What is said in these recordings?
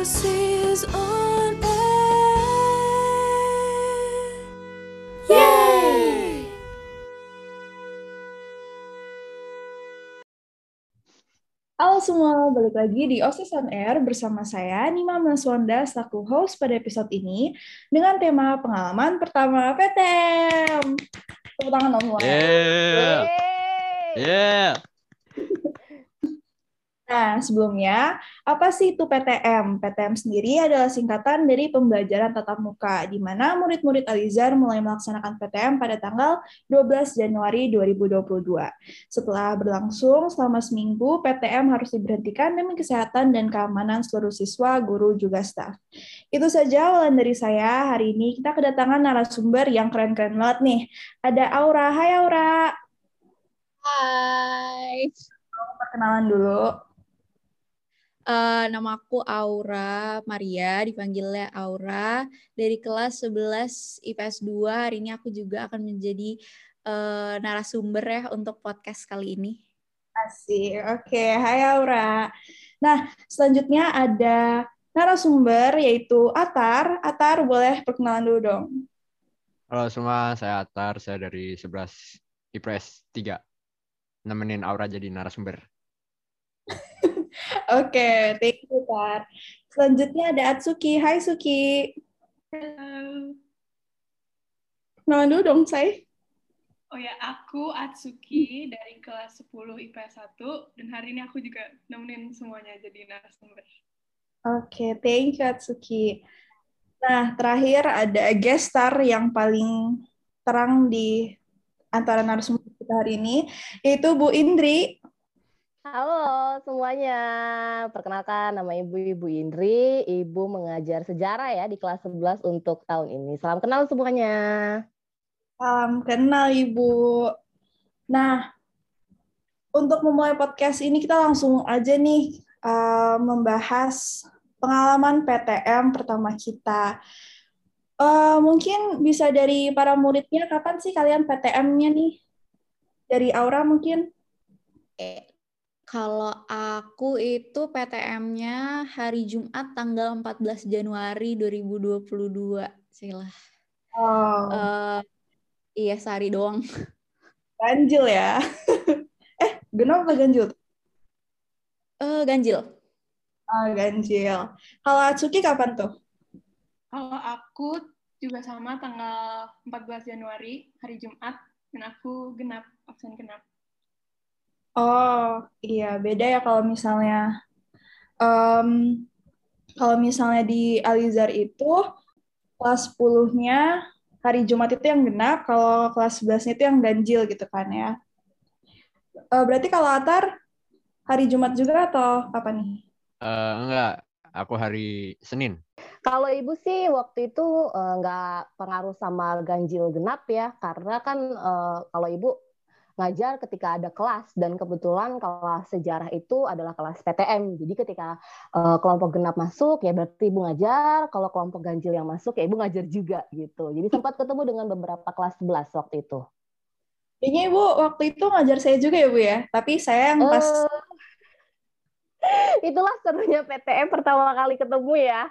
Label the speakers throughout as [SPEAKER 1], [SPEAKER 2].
[SPEAKER 1] is on air. Yay! Halo semua, balik lagi di OSIS on Air bersama saya Nima Maswanda selaku host pada episode ini dengan tema pengalaman pertama PTM. Tepuk tangan dong semua.
[SPEAKER 2] Yeah. Yeah.
[SPEAKER 1] Nah, sebelumnya, apa sih itu PTM? PTM sendiri adalah singkatan dari pembelajaran tatap muka, di mana murid-murid Alizar mulai melaksanakan PTM pada tanggal 12 Januari 2022. Setelah berlangsung selama seminggu, PTM harus diberhentikan demi kesehatan dan keamanan seluruh siswa, guru, juga staf. Itu saja awalan dari saya. Hari ini kita kedatangan narasumber yang keren-keren banget nih. Ada Aura. Hai Aura.
[SPEAKER 3] Hai.
[SPEAKER 1] Perkenalan dulu.
[SPEAKER 3] Uh, nama aku Aura Maria, dipanggilnya Aura dari kelas 11 IPS 2. Hari ini aku juga akan menjadi uh, narasumber ya untuk podcast kali ini.
[SPEAKER 1] Asik. Oke, okay. hai Aura. Nah, selanjutnya ada narasumber yaitu Atar. Atar, boleh perkenalan dulu dong.
[SPEAKER 2] Halo semua, saya Atar, saya dari 11 IPS 3. Nemenin Aura jadi narasumber.
[SPEAKER 1] Oke, okay, thank you, Tar. Selanjutnya ada Atsuki. Hai, Suki.
[SPEAKER 4] Halo.
[SPEAKER 1] Kenalan dulu dong, saya.
[SPEAKER 4] Oh ya, aku Atsuki dari kelas 10 IPS 1 dan hari ini aku juga nemenin semuanya jadi narasumber.
[SPEAKER 1] Oke, okay, thank you Atsuki. Nah, terakhir ada guest star yang paling terang di antara narasumber kita hari ini, yaitu Bu Indri.
[SPEAKER 5] Halo semuanya, perkenalkan nama Ibu Ibu Indri, Ibu mengajar sejarah ya di kelas 11 untuk tahun ini. Salam kenal semuanya.
[SPEAKER 1] Salam kenal Ibu. Nah, untuk memulai podcast ini kita langsung aja nih uh, membahas pengalaman PTM pertama kita. Uh, mungkin bisa dari para muridnya, kapan sih kalian PTM-nya nih? Dari Aura mungkin?
[SPEAKER 3] Kalau aku itu PTM-nya hari Jumat tanggal 14 Januari 2022. Sila.
[SPEAKER 1] Oh.
[SPEAKER 3] Uh, iya, sehari doang.
[SPEAKER 1] Ganjil ya. eh, genap apa ganjil?
[SPEAKER 3] Uh, ganjil.
[SPEAKER 1] Oh, ganjil. Kalau Atsuki kapan tuh?
[SPEAKER 4] Kalau aku juga sama tanggal 14 Januari, hari Jumat, dan aku genap, absen genap.
[SPEAKER 1] Oh iya beda ya kalau misalnya um, kalau misalnya di Alizar itu kelas 10-nya hari Jumat itu yang genap, kalau kelas 11-nya itu yang ganjil gitu kan ya. Uh, berarti kalau Atar hari Jumat juga atau apa nih?
[SPEAKER 2] Uh, enggak, aku hari Senin.
[SPEAKER 5] Kalau ibu sih waktu itu uh, nggak pengaruh sama ganjil genap ya, karena kan uh, kalau ibu ngajar ketika ada kelas dan kebetulan kelas sejarah itu adalah kelas PTM. Jadi ketika uh, kelompok genap masuk ya berarti ibu ngajar, kalau kelompok ganjil yang masuk ya ibu ngajar juga gitu. Jadi sempat ketemu dengan beberapa kelas 11 waktu itu.
[SPEAKER 1] Kayaknya ibu waktu itu ngajar saya juga ya bu ya, tapi saya yang pas uh,
[SPEAKER 5] itulah serunya PTM pertama kali ketemu ya.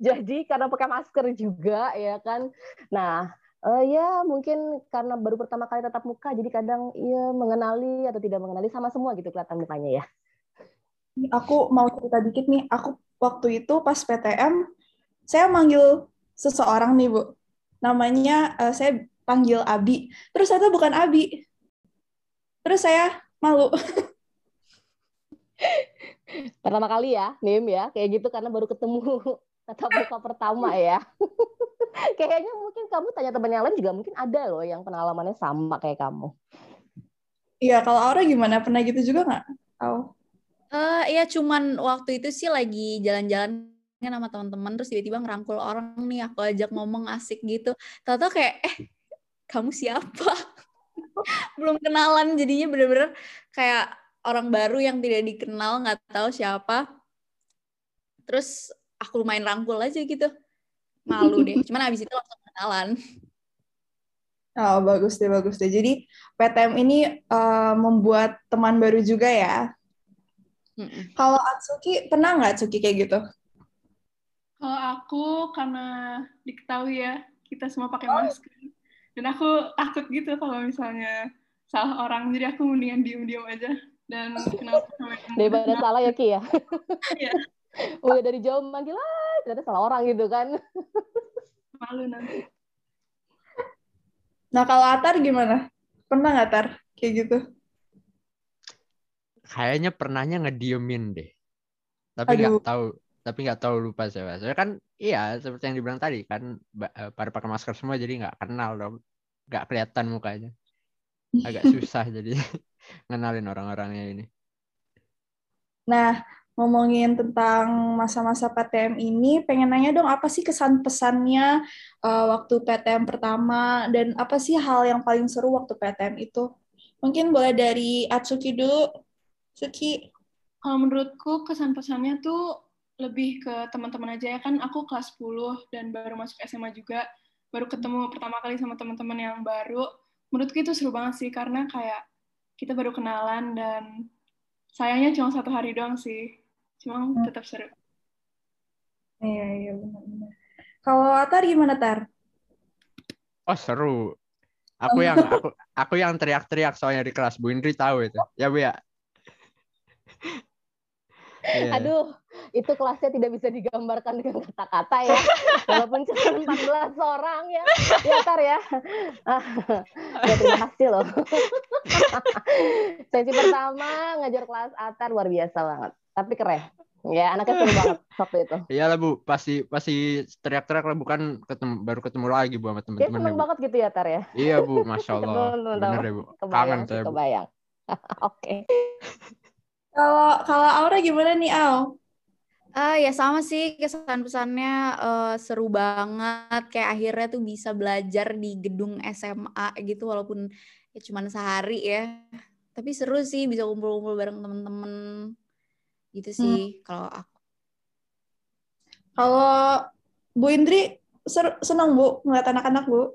[SPEAKER 5] Jadi karena pakai masker juga ya kan. Nah, Uh, ya mungkin karena baru pertama kali tatap muka, jadi kadang ya mengenali atau tidak mengenali sama semua gitu kelihatan mukanya ya.
[SPEAKER 1] Aku mau cerita dikit nih, aku waktu itu pas PTM, saya manggil seseorang nih Bu, namanya uh, saya panggil Abi, terus saya bukan Abi, terus saya malu.
[SPEAKER 5] Pertama kali ya, Nim ya, kayak gitu karena baru ketemu tatap muka pertama ya. Kayaknya mungkin kamu tanya teman yang lain juga mungkin ada loh yang pengalamannya sama kayak kamu.
[SPEAKER 1] Iya, kalau Aura gimana? Pernah gitu juga nggak? Oh.
[SPEAKER 3] Uh, ya cuman waktu itu sih lagi jalan-jalan sama teman-teman terus tiba-tiba ngerangkul orang nih aku ajak ngomong asik gitu. Tahu kayak eh kamu siapa? Belum kenalan jadinya bener-bener kayak orang baru yang tidak dikenal nggak tahu siapa. Terus aku lumayan rangkul aja gitu. Malu deh. Cuman abis itu langsung kenalan.
[SPEAKER 1] Oh bagus deh bagus deh. Jadi PTM ini uh, membuat teman baru juga ya? Mm -mm. kalau Atsuki pernah nggak Atsuki kayak gitu?
[SPEAKER 4] Kalau aku karena diketahui ya kita semua pakai
[SPEAKER 1] Oh.
[SPEAKER 4] masker. Dan aku takut gitu kalau misalnya salah orang. Jadi aku mendingan diem-diem aja. Dan kenal sama yang
[SPEAKER 5] Daripada salah ya Ki ya.
[SPEAKER 4] Iya.
[SPEAKER 5] Udah dari jauh manggil ah ternyata salah orang gitu kan.
[SPEAKER 4] malu nanti.
[SPEAKER 1] Nah, kalau Atar gimana? Pernah nggak, Tar? Kayak gitu?
[SPEAKER 2] Kayaknya pernahnya ngediemin deh. Tapi nggak tahu. Tapi nggak tahu lupa saya. Soalnya kan iya seperti yang dibilang tadi kan eh, pada pakai masker semua jadi nggak kenal dong. Nggak kelihatan mukanya. Agak susah jadi ngenalin orang-orangnya ini.
[SPEAKER 1] Nah, ngomongin tentang masa-masa PTM ini, pengen nanya dong, apa sih kesan-pesannya eh, waktu PTM pertama, dan apa sih hal yang paling seru waktu PTM itu? Mungkin boleh dari Atsuki dulu. Suki.
[SPEAKER 4] Kalau menurutku kesan pesannya tuh lebih ke teman-teman aja ya kan aku kelas 10 dan baru masuk SMA juga baru ketemu pertama kali sama teman-teman yang baru menurutku itu seru banget sih karena kayak kita baru kenalan dan sayangnya cuma satu hari doang sih cuma tetap seru
[SPEAKER 1] Iya, iya, benar-benar. Kalau Atar gimana, Tar?
[SPEAKER 2] Oh seru. Aku yang aku aku yang teriak-teriak soalnya di kelas. Bu Indri tahu itu. Ya Bu ya. Iya.
[SPEAKER 5] Aduh, itu kelasnya tidak bisa digambarkan dengan kata-kata ya. Walaupun cuma 14 orang ya. Ya, Tar ya. Ah, ya, terima kasih loh. Sesi pertama ngajar kelas Atar luar biasa banget. Tapi keren. Ya, anaknya seru banget waktu itu.
[SPEAKER 2] Iyalah Bu, pasti pasti teriak-teriak lah bukan ketemu baru ketemu lagi Bu sama
[SPEAKER 5] Dia
[SPEAKER 2] teman-teman
[SPEAKER 5] seneng
[SPEAKER 2] Bu.
[SPEAKER 5] banget gitu ya, Tar ya.
[SPEAKER 2] Iya Bu, masya Allah.
[SPEAKER 5] Tahu.
[SPEAKER 2] deh Bu. Kangen saya Bu.
[SPEAKER 5] kebayang. Oke.
[SPEAKER 1] Kalau kalau Aura gimana nih, Au?
[SPEAKER 3] Ah ya sama sih kesan pesannya eh, seru banget kayak akhirnya tuh bisa belajar di gedung SMA gitu walaupun ya cuman sehari ya tapi seru sih bisa kumpul-kumpul bareng temen-temen gitu sih kalau aku
[SPEAKER 1] Kalau Bu Indri ser- senang Bu ngeliat anak-anak Bu?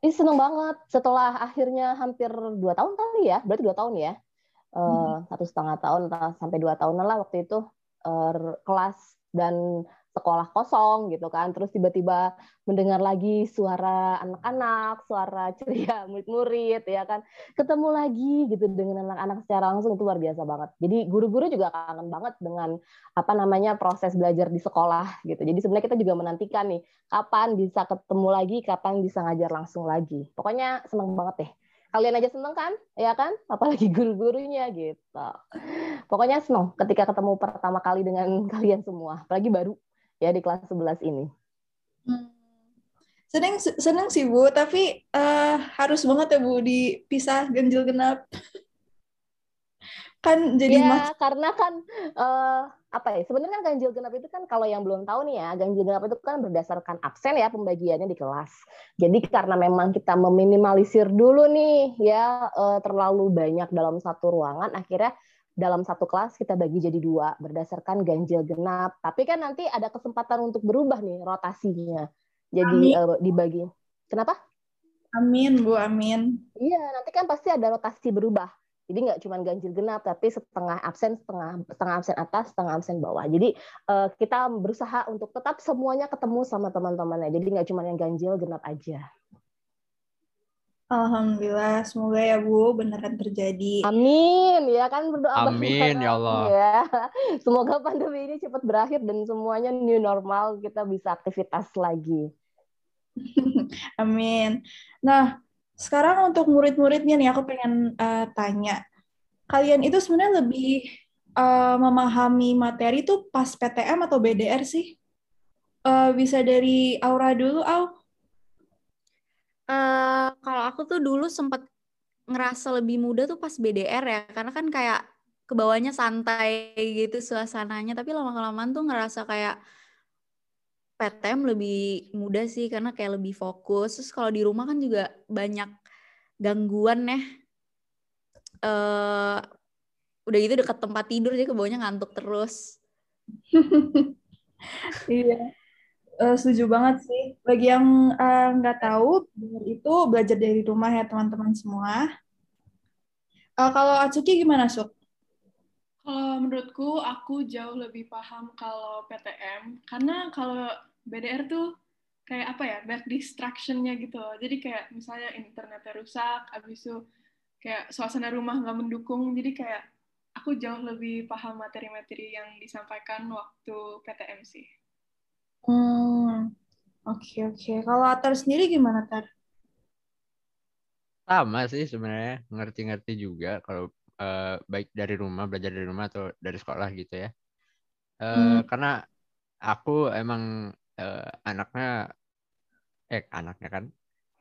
[SPEAKER 5] Ini seneng banget. Setelah akhirnya hampir dua tahun kali ya, berarti dua tahun ya, Eh, satu setengah tahun sampai dua tahunan lah waktu itu eh, kelas dan sekolah kosong gitu kan, terus tiba-tiba mendengar lagi suara anak-anak, suara ceria murid-murid ya kan, ketemu lagi gitu dengan anak-anak secara langsung itu luar biasa banget. Jadi guru-guru juga kangen banget dengan apa namanya proses belajar di sekolah gitu. Jadi sebenarnya kita juga menantikan nih kapan bisa ketemu lagi, kapan bisa ngajar langsung lagi. Pokoknya seneng banget deh. Kalian aja seneng kan? Ya kan? Apalagi guru-gurunya gitu. Pokoknya seneng ketika ketemu pertama kali dengan kalian semua. Apalagi baru ya di kelas 11 ini.
[SPEAKER 1] Seneng, seneng sih Bu, tapi eh, harus banget ya Bu dipisah ganjil genap. kan jadi mas
[SPEAKER 5] ya, karena kan eh, apa ya? Sebenarnya kan ganjil genap itu kan kalau yang belum tahu nih ya, ganjil genap itu kan berdasarkan absen ya pembagiannya di kelas. Jadi karena memang kita meminimalisir dulu nih ya eh, terlalu banyak dalam satu ruangan, akhirnya dalam satu kelas kita bagi jadi dua berdasarkan ganjil genap. Tapi kan nanti ada kesempatan untuk berubah nih rotasinya. Jadi
[SPEAKER 1] Amin.
[SPEAKER 5] eh, dibagi. Kenapa?
[SPEAKER 1] Amin Bu, amin.
[SPEAKER 5] Iya, nanti kan pasti ada rotasi berubah. Jadi nggak cuma ganjil genap, tapi setengah absen, setengah setengah absen atas, setengah absen bawah. Jadi eh, kita berusaha untuk tetap semuanya ketemu sama teman-temannya. Jadi nggak cuma yang ganjil genap aja.
[SPEAKER 1] Alhamdulillah, semoga ya Bu beneran terjadi.
[SPEAKER 5] Amin, ya kan berdoa
[SPEAKER 2] Amin,
[SPEAKER 5] bareng-bareng,
[SPEAKER 2] ya Allah.
[SPEAKER 5] ya. Semoga pandemi ini cepat berakhir dan semuanya new normal, kita bisa aktivitas lagi.
[SPEAKER 1] Amin. Nah, sekarang untuk murid-muridnya nih, aku pengen eh, tanya. Kalian itu sebenarnya lebih eh, memahami materi itu pas PTM atau BDR sih? Eh, bisa dari Aura dulu, Au.
[SPEAKER 3] Eh, kalau aku tuh dulu sempet ngerasa lebih muda tuh pas BDR ya, karena kan kayak ke bawahnya santai gitu suasananya, tapi lama-kelamaan tuh ngerasa kayak PTM lebih mudah sih karena kayak lebih fokus. Terus kalau di rumah kan juga banyak gangguan ya. Eh udah gitu deket tempat tidur jadi ke bawahnya ngantuk terus.
[SPEAKER 1] Iya, Eh, setuju banget sih. Bagi yang eh, nggak tahu, BDR itu belajar dari rumah ya teman-teman semua. Eh, kalau Atsuki gimana, Suk?
[SPEAKER 4] Kalau menurutku, aku jauh lebih paham kalau PTM. Karena kalau BDR tuh kayak apa ya banyak distractionnya gitu. Jadi kayak misalnya internetnya rusak, abis itu kayak suasana rumah nggak mendukung, jadi kayak aku jauh lebih paham materi-materi yang disampaikan waktu PTM sih.
[SPEAKER 1] Hmm, oke oke. Kalau Atar sendiri gimana Tar?
[SPEAKER 2] Sama sih sebenarnya ngerti-ngerti juga kalau uh, baik dari rumah belajar dari rumah atau dari sekolah gitu ya. Uh, hmm. Karena aku emang uh, anaknya eh anaknya kan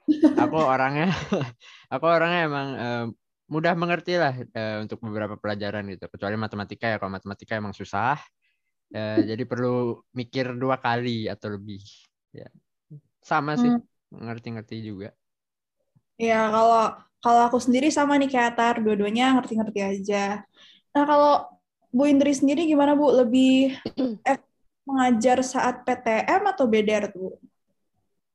[SPEAKER 2] aku orangnya aku orangnya emang uh, mudah mengerti lah uh, untuk beberapa pelajaran gitu kecuali matematika ya kalau matematika emang susah uh, jadi perlu mikir dua kali atau lebih. Ya. Sama sih hmm. ngerti-ngerti juga.
[SPEAKER 1] Ya kalau kalau aku sendiri sama nih kayak Atar dua-duanya ngerti-ngerti aja. Nah kalau Bu Indri sendiri gimana Bu? Lebih eh, mengajar saat PTM atau BDR tuh?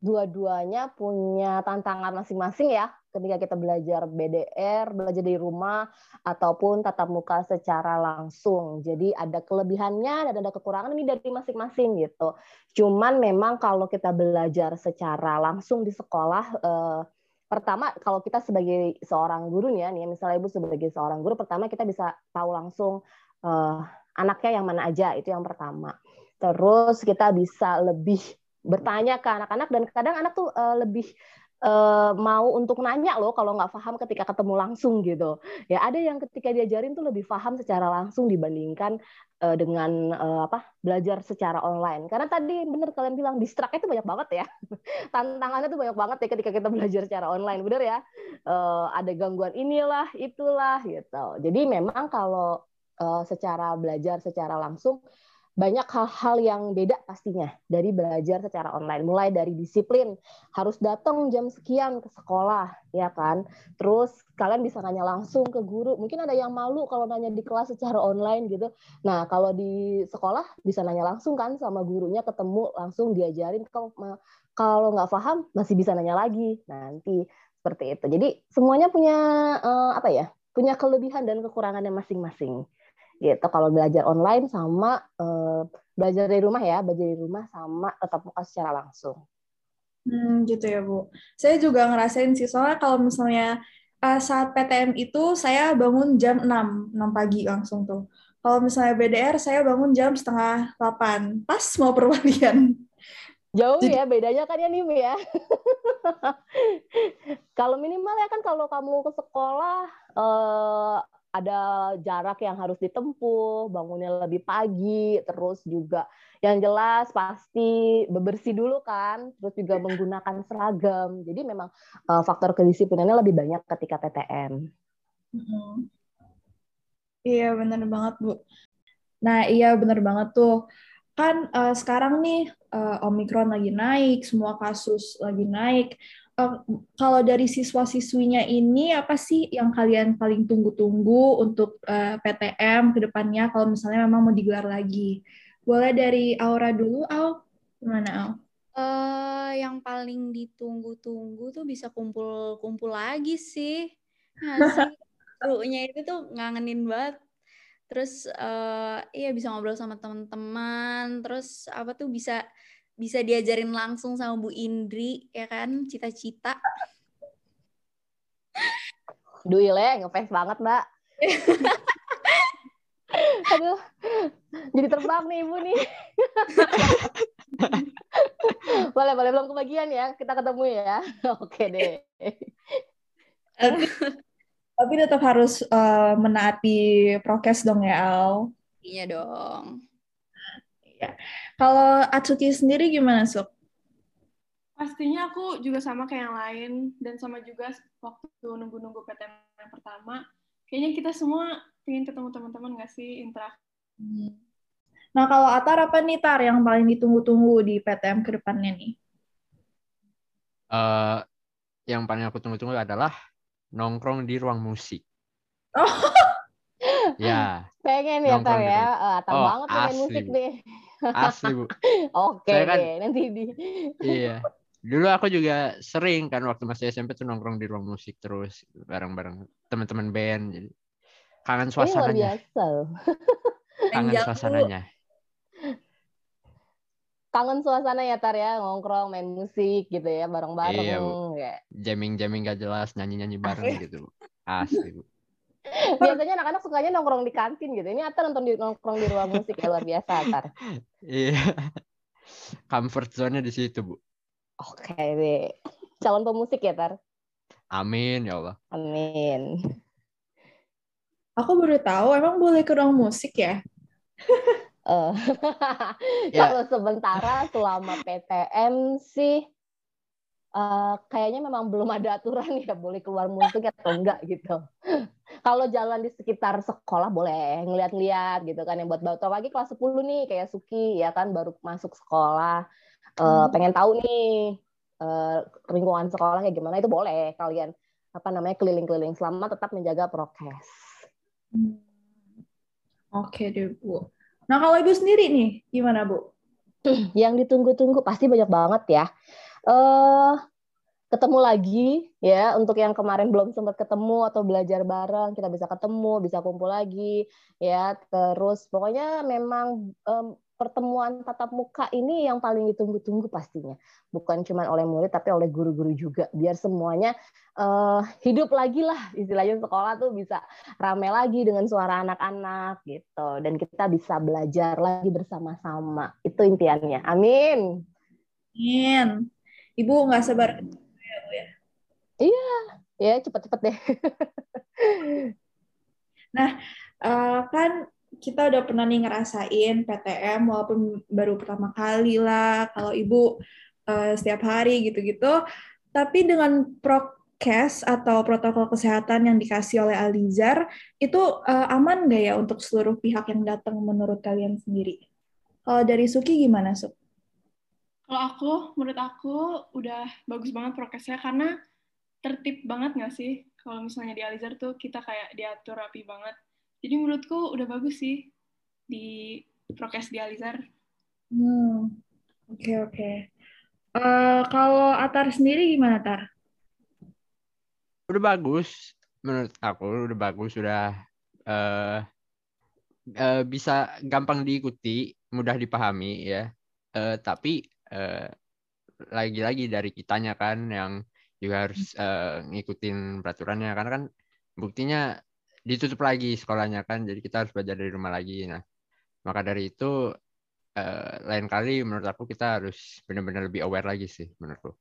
[SPEAKER 5] Dua-duanya punya tantangan masing-masing ya ketika kita belajar BDR, belajar di rumah ataupun tatap muka secara langsung. Jadi ada kelebihannya dan ada kekurangan ini dari masing-masing gitu. Cuman memang kalau kita belajar secara langsung di sekolah eh, pertama kalau kita sebagai seorang gurunya nih misalnya Ibu sebagai seorang guru pertama kita bisa tahu langsung eh, anaknya yang mana aja itu yang pertama. Terus kita bisa lebih bertanya ke anak-anak dan kadang anak tuh uh, lebih uh, mau untuk nanya loh kalau nggak paham ketika ketemu langsung gitu. Ya ada yang ketika diajarin tuh lebih paham secara langsung dibandingkan uh, dengan uh, apa belajar secara online. Karena tadi bener kalian bilang distrak itu banyak banget ya. Tantangannya tuh banyak banget ya ketika kita belajar secara online bener ya? Uh, ada gangguan inilah itulah gitu. Jadi memang kalau uh, secara belajar secara langsung banyak hal-hal yang beda pastinya dari belajar secara online. Mulai dari disiplin, harus datang jam sekian ke sekolah, ya kan? Terus kalian bisa nanya langsung ke guru. Mungkin ada yang malu kalau nanya di kelas secara online gitu. Nah, kalau di sekolah bisa nanya langsung kan sama gurunya, ketemu langsung diajarin. Kalau nggak paham masih bisa nanya lagi nanti seperti itu. Jadi semuanya punya uh, apa ya? Punya kelebihan dan kekurangannya masing-masing gitu. Kalau belajar online sama uh, belajar dari rumah ya belajar dari rumah sama tetap muka secara langsung.
[SPEAKER 1] Hmm, gitu ya bu. Saya juga ngerasain sih soalnya kalau misalnya uh, saat PTM itu saya bangun jam 6 6 pagi langsung tuh. Kalau misalnya BDR saya bangun jam setengah 8 pas mau perwalian.
[SPEAKER 5] Jauh Jadi, ya bedanya kan ya nih ya. kalau minimal ya kan kalau kamu ke sekolah eh, ada jarak yang harus ditempuh, bangunnya lebih pagi, terus juga yang jelas pasti bebersih dulu kan, terus juga menggunakan seragam. Jadi memang uh, faktor kedisiplinannya lebih banyak ketika PTM.
[SPEAKER 1] Iya benar banget bu. Nah iya benar banget tuh. Kan uh, sekarang nih uh, Omikron lagi naik, semua kasus lagi naik kalau dari siswa-siswinya ini apa sih yang kalian paling tunggu-tunggu untuk uh, eh, PTM ke depannya kalau misalnya memang mau digelar lagi? Boleh dari Aura dulu, Au? Gimana, Au?
[SPEAKER 3] Uh, yang paling ditunggu-tunggu tuh bisa kumpul-kumpul lagi sih. Nah, Serunya itu tuh ngangenin banget. Terus uh, iya bisa ngobrol sama teman-teman, terus apa tuh bisa bisa diajarin langsung sama Bu Indri ya kan? Cita-cita.
[SPEAKER 5] Duil ya ngefans banget mbak. Aduh jadi terbang nih ibu nih. Boleh boleh belum kebagian ya. Kita ketemu ya. Oke deh.
[SPEAKER 1] Tapi, tapi tetap harus uh, menaati prokes dong ya Al.
[SPEAKER 3] Iya dong.
[SPEAKER 1] Ya kalau Atsuki sendiri gimana, Suk?
[SPEAKER 4] Pastinya aku juga sama kayak yang lain dan sama juga waktu nunggu-nunggu PTM yang pertama. Kayaknya kita semua ingin ketemu teman-teman nggak sih interaksi. Hmm.
[SPEAKER 1] Nah kalau Atar apa nih Tar yang paling ditunggu-tunggu di PTM ke depannya nih?
[SPEAKER 2] Uh, yang paling aku tunggu-tunggu adalah nongkrong di ruang musik.
[SPEAKER 1] Oh.
[SPEAKER 2] Ya.
[SPEAKER 5] Pengen ya Tar ya. Uh, oh, banget pengen musik deh.
[SPEAKER 2] Asli, Bu.
[SPEAKER 5] Oke okay, kan, nanti di.
[SPEAKER 2] Iya. Dulu aku juga sering kan waktu masih SMP tuh nongkrong di ruang musik terus bareng-bareng teman-teman band jadi kangen suasananya.
[SPEAKER 5] Ini biasa.
[SPEAKER 2] kangen suasananya.
[SPEAKER 5] kangen suasana ya Tar ya nongkrong main musik gitu ya bareng-bareng
[SPEAKER 2] Iya,
[SPEAKER 5] ya.
[SPEAKER 2] Jamming-jamming gak jelas, nyanyi-nyanyi bareng gitu. Bu. Asli, Bu.
[SPEAKER 5] Biasanya anak-anak sukanya nongkrong di kantin gitu. Ini Atar nonton di nongkrong di ruang musik ya luar biasa Atar.
[SPEAKER 2] Iya. Comfort zone-nya di situ, Bu.
[SPEAKER 5] Oke deh. Calon pemusik ya Tar.
[SPEAKER 2] Amin ya Allah.
[SPEAKER 5] Amin.
[SPEAKER 1] Aku baru tahu emang boleh ke ruang musik ya?
[SPEAKER 5] Eh,
[SPEAKER 2] Ya.
[SPEAKER 5] Kalau sementara selama PTM sih eh, kayaknya memang belum ada aturan ya boleh keluar musik atau enggak gitu. Kalau jalan di sekitar sekolah boleh ngeliat-ngeliat gitu kan yang buat baru lagi kelas 10 nih kayak Suki ya kan baru masuk sekolah
[SPEAKER 1] Hmm.
[SPEAKER 5] pengen tahu nih eh, lingkungan sekolah kayak gimana itu boleh kalian apa namanya keliling-keliling selama tetap menjaga prokes.
[SPEAKER 1] Hmm. Oke deh, Bu. Nah, kalau Ibu sendiri nih, gimana, Bu?
[SPEAKER 5] yang ditunggu-tunggu pasti banyak banget ya. Eh ketemu lagi ya. Untuk yang kemarin belum sempat ketemu atau belajar bareng kita bisa ketemu, bisa kumpul lagi ya. Terus pokoknya memang em, pertemuan tatap muka ini yang paling ditunggu-tunggu pastinya. Bukan cuma oleh murid tapi oleh guru-guru juga. Biar semuanya eh, hidup lagi lah. Istilahnya sekolah tuh bisa rame lagi dengan suara anak-anak gitu. Dan kita bisa belajar lagi bersama-sama. Itu impiannya. Amin.
[SPEAKER 1] Amin. Ibu nggak sabar.
[SPEAKER 5] ya cepet-cepet deh
[SPEAKER 1] Eh, kan kita udah pernah nih ngerasain PTM walaupun baru pertama kali lah. Kalau Ibu eh, setiap hari gitu-gitu. Tapi dengan prokes atau protokol kesehatan yang dikasih oleh Alizar, itu eh, aman nggak ya untuk seluruh pihak yang datang menurut kalian sendiri? Kalau dari Suki gimana, Suk?
[SPEAKER 4] Kalau aku, menurut aku udah bagus banget prokesnya karena tertib banget nggak sih? Kalau misalnya di Alizar tuh kita kayak diatur rapi banget. Jadi menurutku udah bagus sih di prokes di Alizar.
[SPEAKER 1] Hmm, oke oke. Eh, kalau Atar sendiri gimana, Tar?
[SPEAKER 2] Udah bagus. Menurut aku udah bagus. Udah eh eh, bisa gampang diikuti, mudah dipahami ya. Eh, tapi eh, lagi-lagi dari kitanya kan yang juga harus eh, ngikutin peraturannya karena kan buktinya ditutup lagi sekolahnya kan jadi kita harus belajar dari rumah lagi nah maka dari itu eh, lain kali menurut aku kita harus benar-benar lebih aware lagi sih menurutku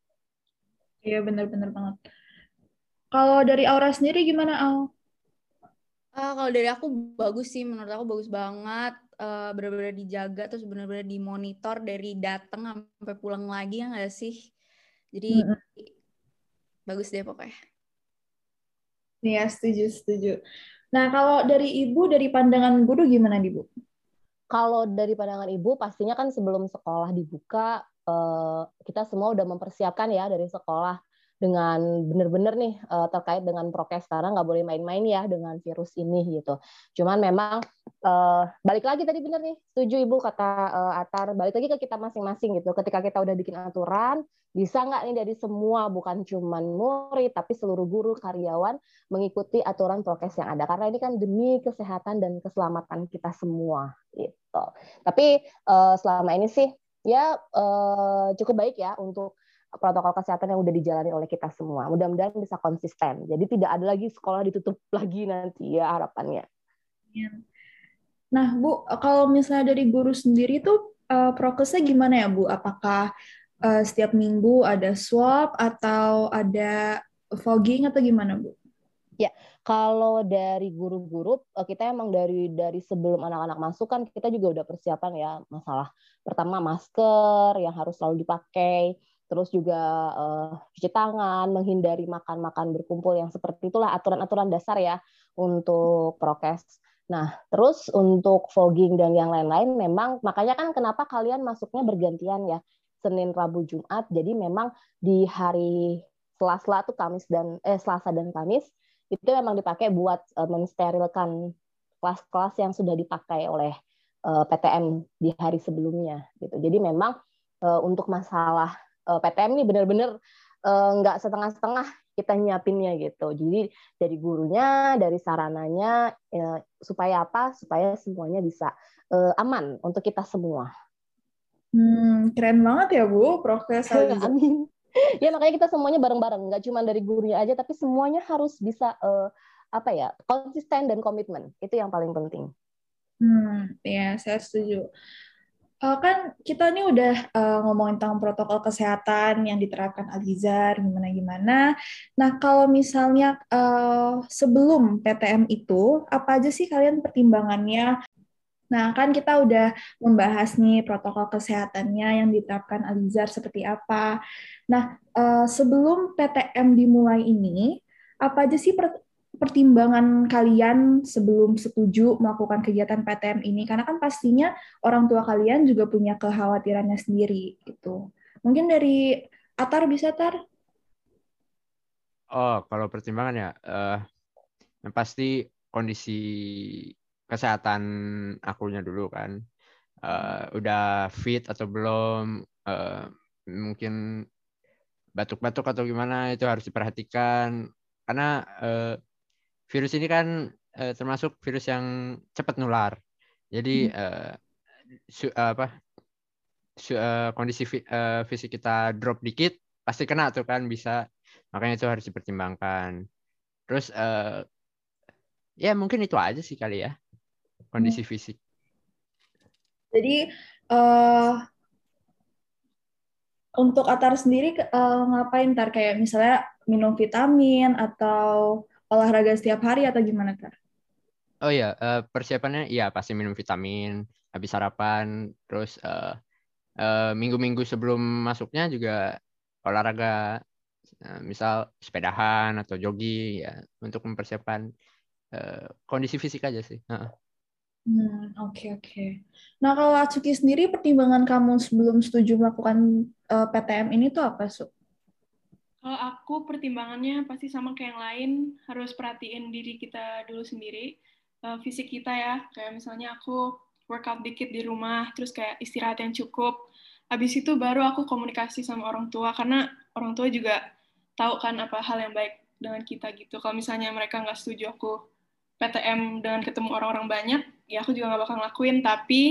[SPEAKER 1] Iya benar-benar banget. Kalau dari Aura sendiri gimana, Au?
[SPEAKER 3] Ah, kalau dari aku bagus sih, menurut aku bagus banget. Eh, benar-benar dijaga terus benar-benar dimonitor dari datang sampai pulang lagi ya nggak sih? Jadi
[SPEAKER 1] Mm-mm.
[SPEAKER 3] bagus deh pokoknya.
[SPEAKER 1] Iya, setuju, setuju. Nah, kalau dari Ibu, dari pandangan guru gimana, Ibu?
[SPEAKER 5] kalau dari pandangan ibu pastinya kan sebelum sekolah dibuka eh, kita semua udah mempersiapkan ya dari sekolah dengan benar-benar nih eh, terkait dengan prokes karena nggak boleh main-main ya dengan virus ini gitu. Cuman memang eh, balik lagi tadi benar nih setuju ibu kata eh, Atar balik lagi ke kita masing-masing gitu. Ketika kita udah bikin aturan bisa nggak nih dari semua bukan cuman murid tapi seluruh guru karyawan mengikuti aturan prokes yang ada karena ini kan demi kesehatan dan keselamatan kita semua gitu. Tapi eh, selama ini sih ya eh, cukup baik ya untuk protokol kesehatan yang udah dijalani oleh kita semua. Mudah-mudahan bisa konsisten. Jadi tidak ada lagi sekolah ditutup lagi nanti ya harapannya.
[SPEAKER 1] Nah, Bu, kalau misalnya dari guru sendiri tuh eh, prokesnya gimana ya, Bu? Apakah eh, setiap minggu ada swab atau ada fogging atau gimana, Bu?
[SPEAKER 5] Kalau dari guru-guru eh, kita emang dari dari sebelum anak-anak masuk kan kita juga udah persiapan ya masalah pertama masker yang harus selalu dipakai, terus juga eh, cuci tangan, menghindari makan-makan berkumpul yang seperti itulah aturan-aturan dasar ya untuk prokes. Nah, terus untuk fogging dan yang lain-lain memang makanya kan kenapa kalian masuknya bergantian ya. Senin, Rabu, Jumat. Jadi memang di hari Selasa tuh Kamis dan eh Selasa dan Kamis itu memang dipakai buat eh, mensterilkan kelas-kelas yang sudah dipakai oleh eh, PTM di hari sebelumnya gitu. Jadi memang eh, untuk masalah eh, PTM ini benar-benar eh, nggak setengah-setengah kita nyiapinnya gitu. Jadi dari gurunya, dari sarananya eh, supaya apa? Supaya semuanya bisa eh, aman untuk kita semua.
[SPEAKER 1] Hmm, keren banget ya Bu, Profesor Aliza.
[SPEAKER 5] Amin. Ya makanya kita semuanya bareng-bareng, nggak cuma dari gurunya aja, tapi semuanya harus bisa uh, apa ya konsisten dan komitmen. Itu yang paling penting.
[SPEAKER 1] Hmm, ya saya setuju. Uh, kan kita ini udah uh, ngomongin tentang protokol kesehatan yang diterapkan Alizar gimana gimana. Nah kalau misalnya uh, sebelum PTM itu apa aja sih kalian pertimbangannya? Nah kan kita udah membahas nih protokol kesehatannya yang diterapkan Alizar seperti apa. Nah uh, sebelum PTM dimulai ini apa aja sih pertimbangan kalian sebelum setuju melakukan kegiatan PTM ini? Karena kan pastinya orang tua kalian juga punya kekhawatirannya sendiri gitu. Mungkin dari Atar bisa Tar?
[SPEAKER 2] Oh, kalau pertimbangan ya, uh, yang pasti kondisi kesehatan akunya dulu kan. Uh, udah fit atau belum? Uh, mungkin batuk-batuk atau gimana itu harus diperhatikan karena uh, virus ini kan uh, termasuk virus yang cepat nular. Jadi hmm. uh, su, uh, apa su, uh, kondisi fi, uh, fisik kita drop dikit pasti kena tuh kan bisa. Makanya itu harus dipertimbangkan. Terus uh, ya mungkin itu aja sih kali ya kondisi hmm. fisik.
[SPEAKER 1] Jadi uh, untuk Atar sendiri uh, ngapain tar kayak misalnya minum vitamin atau olahraga setiap hari atau gimana kak?
[SPEAKER 2] Oh iya, uh, persiapannya iya pasti minum vitamin, habis sarapan, terus uh, uh, minggu-minggu sebelum masuknya juga olahraga, uh, misal sepedahan atau jogging ya untuk mempersiapkan uh, kondisi fisik aja sih. Uh.
[SPEAKER 1] Hmm, oke okay, oke. Okay. Nah kalau Atsuki sendiri pertimbangan kamu sebelum setuju melakukan uh, PTM ini tuh apa, Su?
[SPEAKER 4] Kalau aku pertimbangannya pasti sama kayak yang lain, harus perhatiin diri kita dulu sendiri, uh, fisik kita ya. Kayak misalnya aku workout dikit di rumah, terus kayak istirahat yang cukup. Habis itu baru aku komunikasi sama orang tua, karena orang tua juga tahu kan apa hal yang baik dengan kita gitu. Kalau misalnya mereka nggak setuju aku PTM dengan ketemu orang-orang banyak, ya aku juga nggak bakal ngelakuin. Tapi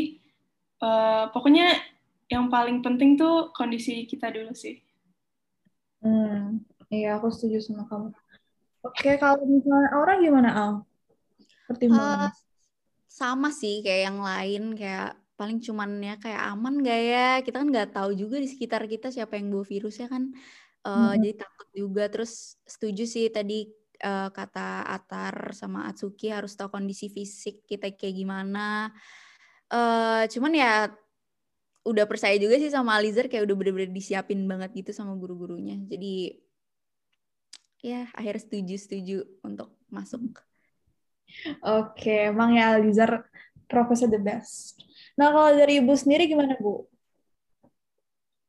[SPEAKER 4] uh, pokoknya yang paling penting tuh kondisi kita dulu sih.
[SPEAKER 1] Hmm, iya aku setuju sama kamu. Oke, kalau misalnya orang gimana Al? Pertimbangan. Uh,
[SPEAKER 3] sama sih kayak yang lain kayak paling cuman ya kayak aman gak ya? Kita kan nggak tahu juga di sekitar kita siapa yang bawa virusnya kan. Uh, hmm. Jadi takut juga. Terus setuju sih tadi uh, kata Atar sama Atsuki harus tahu kondisi fisik kita kayak gimana. Uh, cuman ya udah percaya juga sih sama Alizar kayak udah bener-bener disiapin banget gitu sama guru-gurunya. Jadi ya akhirnya setuju-setuju untuk masuk.
[SPEAKER 1] Oke, emang ya Alizar profesor the best. Nah kalau dari Ibu sendiri gimana Bu?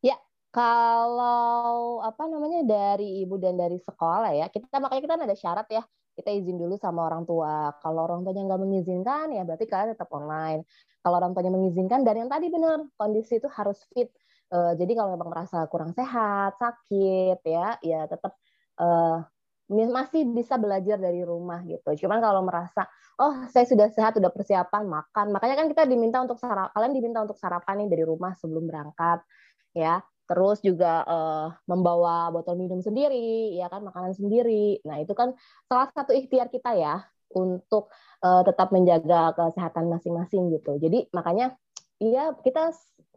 [SPEAKER 5] Ya, kalau apa namanya dari ibu dan dari sekolah ya, kita makanya kita ada syarat ya kita izin dulu sama orang tua. Kalau orang tuanya nggak mengizinkan, ya berarti kalian tetap online. Kalau orang tuanya mengizinkan, dan yang tadi benar, kondisi itu harus fit. Uh, jadi kalau memang merasa kurang sehat, sakit, ya, ya tetap uh, masih bisa belajar dari rumah gitu. Cuman kalau merasa, oh saya sudah sehat, sudah persiapan makan, makanya kan kita diminta untuk sarapan, kalian diminta untuk sarapan nih dari rumah sebelum berangkat, ya terus juga uh, membawa botol minum sendiri, ya kan makanan sendiri. Nah itu kan salah satu ikhtiar kita ya untuk uh, tetap menjaga kesehatan masing-masing gitu. Jadi makanya ya kita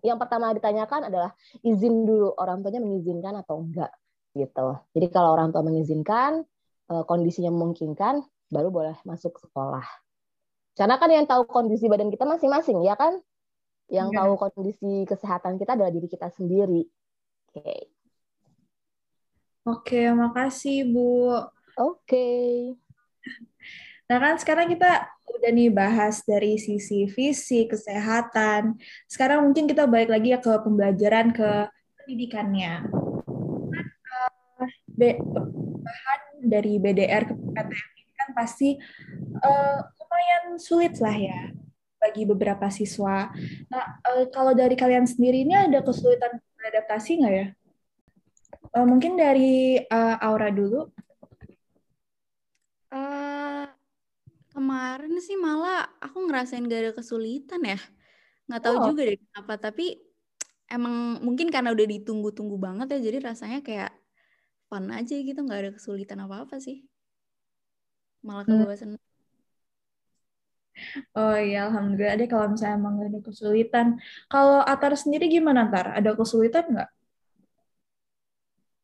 [SPEAKER 5] yang pertama ditanyakan adalah izin dulu orang tuanya mengizinkan atau enggak gitu. Jadi kalau orang tua mengizinkan, uh, kondisinya memungkinkan, baru boleh masuk sekolah. Karena kan yang tahu kondisi badan kita masing-masing ya kan yang yeah. tahu kondisi kesehatan kita adalah diri kita sendiri. Oke. Okay.
[SPEAKER 1] Oke, makasih Bu.
[SPEAKER 5] Oke. Okay.
[SPEAKER 1] Nah kan sekarang kita udah nih bahas dari sisi fisik, kesehatan. Sekarang mungkin kita balik lagi ya ke pembelajaran ke pendidikannya. Bahan dari BDR ke PTM ini kan pasti uh, lumayan sulit lah ya bagi beberapa siswa. Nah, uh, kalau dari kalian sendiri ini ada kesulitan beradaptasi nggak ya? Uh, mungkin dari uh, Aura dulu.
[SPEAKER 3] Uh, kemarin sih malah aku ngerasain gak ada kesulitan ya. Nggak tahu oh. juga deh kenapa, tapi emang mungkin karena udah ditunggu-tunggu banget ya jadi rasanya kayak fun aja gitu nggak ada kesulitan apa-apa sih malah
[SPEAKER 1] Hmm.
[SPEAKER 3] kebawa
[SPEAKER 1] Oh iya, alhamdulillah deh kalau misalnya emang ada kesulitan. Kalau Atar sendiri gimana, Tar? Ada kesulitan nggak?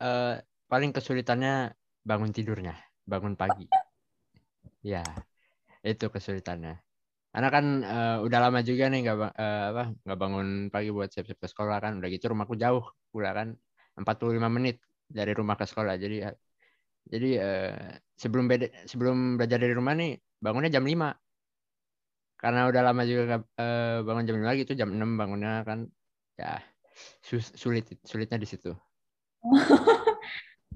[SPEAKER 2] Eh, paling kesulitannya bangun tidurnya, bangun pagi. Ya, itu kesulitannya. Karena kan eh, udah lama juga nih nggak apa nggak bangun pagi buat siap-siap ke sekolah kan. Udah gitu rumahku jauh, udah kan 45 menit dari rumah ke sekolah. Jadi jadi eh, sebelum beda, sebelum belajar dari rumah nih bangunnya jam 5. Karena udah lama juga nggak, eh, bangun jam 5 gitu, jam 6 bangunnya kan ya sus- sulit sulitnya di situ.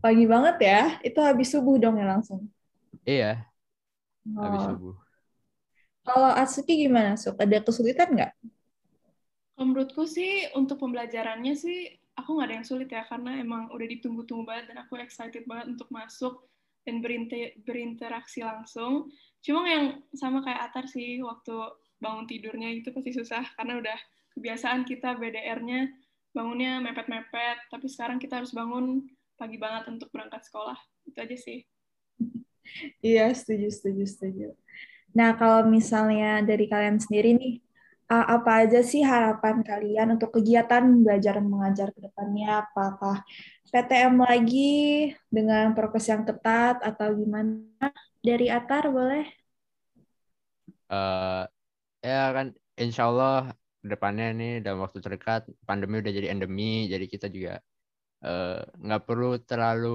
[SPEAKER 1] Pagi banget ya? Itu habis subuh dong ya langsung?
[SPEAKER 2] Iya, habis
[SPEAKER 1] Oh.
[SPEAKER 2] subuh.
[SPEAKER 1] Kalau Atsuki gimana, Suk? Ada kesulitan nggak?
[SPEAKER 4] Kalau menurutku sih untuk pembelajarannya sih aku nggak ada yang sulit ya karena emang udah ditunggu-tunggu banget dan aku excited banget untuk masuk dan berinte- berinteraksi langsung. Cuma yang sama kayak Atar sih waktu bangun tidurnya itu pasti susah karena udah kebiasaan kita BDR-nya bangunnya mepet-mepet, tapi sekarang kita harus bangun pagi banget untuk berangkat sekolah. Itu aja sih.
[SPEAKER 1] Iya, setuju, setuju, setuju. Nah, kalau misalnya dari kalian sendiri nih, uh, apa aja sih harapan kalian untuk kegiatan belajar mengajar ke depannya? Apakah PTM lagi dengan prokes yang ketat atau gimana? Dari Atar boleh?
[SPEAKER 2] eh ya kan insya Allah depannya nih dalam waktu terdekat pandemi udah jadi endemi jadi kita juga eh, nggak perlu terlalu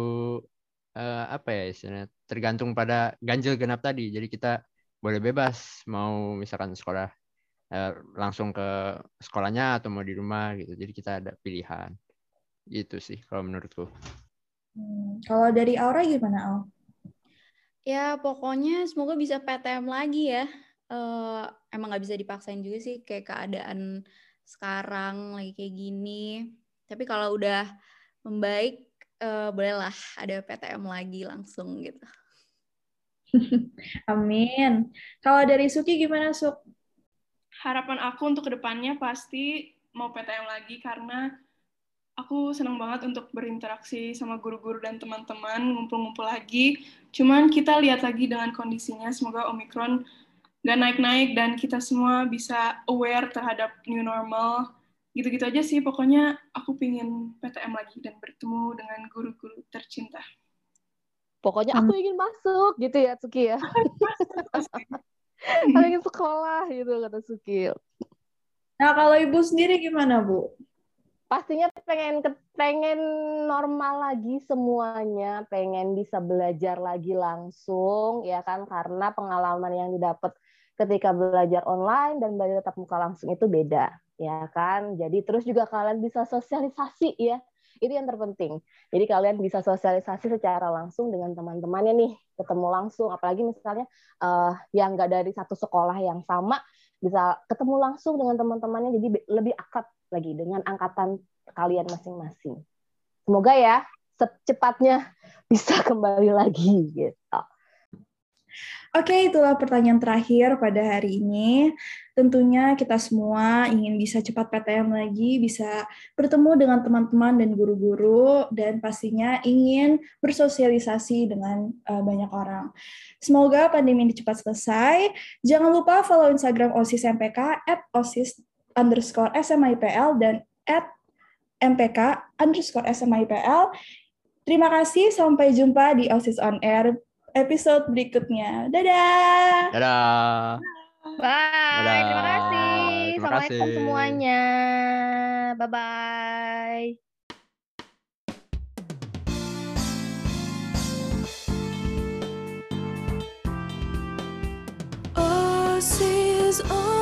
[SPEAKER 2] eh, apa ya istilahnya tergantung pada ganjil genap tadi jadi kita boleh bebas mau misalkan sekolah eh, langsung ke sekolahnya atau mau di rumah gitu jadi kita ada pilihan gitu sih kalau menurutku
[SPEAKER 1] Hmm, kalau dari Aura gimana, Al?
[SPEAKER 3] Ya, pokoknya semoga bisa PTM lagi ya. Eh, emang nggak bisa dipaksain juga sih kayak keadaan sekarang lagi kayak gini. Tapi kalau udah membaik, eh, bolehlah ada PTM lagi langsung gitu.
[SPEAKER 1] Amin. Kalau dari Suki gimana, Suk?
[SPEAKER 4] Harapan aku untuk ke depannya pasti mau PTM lagi karena aku senang banget untuk berinteraksi sama guru-guru dan teman-teman ngumpul-ngumpul lagi. Cuman kita lihat lagi dengan kondisinya, semoga Omicron gak naik-naik dan kita semua bisa aware terhadap new normal. Gitu-gitu aja sih, pokoknya aku pingin PTM lagi dan bertemu dengan guru-guru tercinta.
[SPEAKER 5] Pokoknya aku ingin masuk gitu ya Suki ya. Aku ingin sekolah gitu kata Suki.
[SPEAKER 1] Nah, kalau Ibu sendiri gimana, Bu?
[SPEAKER 5] Pastinya pengen ke- pengen normal lagi semuanya, pengen bisa belajar lagi langsung ya kan karena pengalaman yang didapat ketika belajar online dan belajar tatap muka langsung itu beda ya kan. Jadi terus juga kalian bisa sosialisasi ya. Itu yang terpenting. Jadi kalian bisa sosialisasi secara langsung dengan teman-temannya nih, ketemu langsung apalagi misalnya eh, yang nggak dari satu sekolah yang sama bisa ketemu langsung dengan teman-temannya jadi lebih akrab lagi dengan angkatan kalian masing-masing. Semoga ya secepatnya bisa kembali lagi gitu.
[SPEAKER 1] Oke, itulah pertanyaan terakhir pada hari ini. Tentunya kita semua ingin bisa cepat PTM lagi, bisa bertemu dengan teman-teman dan guru-guru, dan pastinya ingin bersosialisasi dengan uh, banyak orang. Semoga pandemi ini cepat selesai. Jangan lupa follow Instagram OSIS MPK at OSIS underscore SMIPL dan at MPK underscore SMIPL. Terima kasih, sampai jumpa di OSIS On Air episode berikutnya. Dadah!
[SPEAKER 2] dadah
[SPEAKER 5] Bye.
[SPEAKER 2] Dadah.
[SPEAKER 5] Terima kasih.
[SPEAKER 2] Terima
[SPEAKER 5] Assalamualaikum
[SPEAKER 2] kasih.
[SPEAKER 5] semuanya. Bye bye.
[SPEAKER 6] On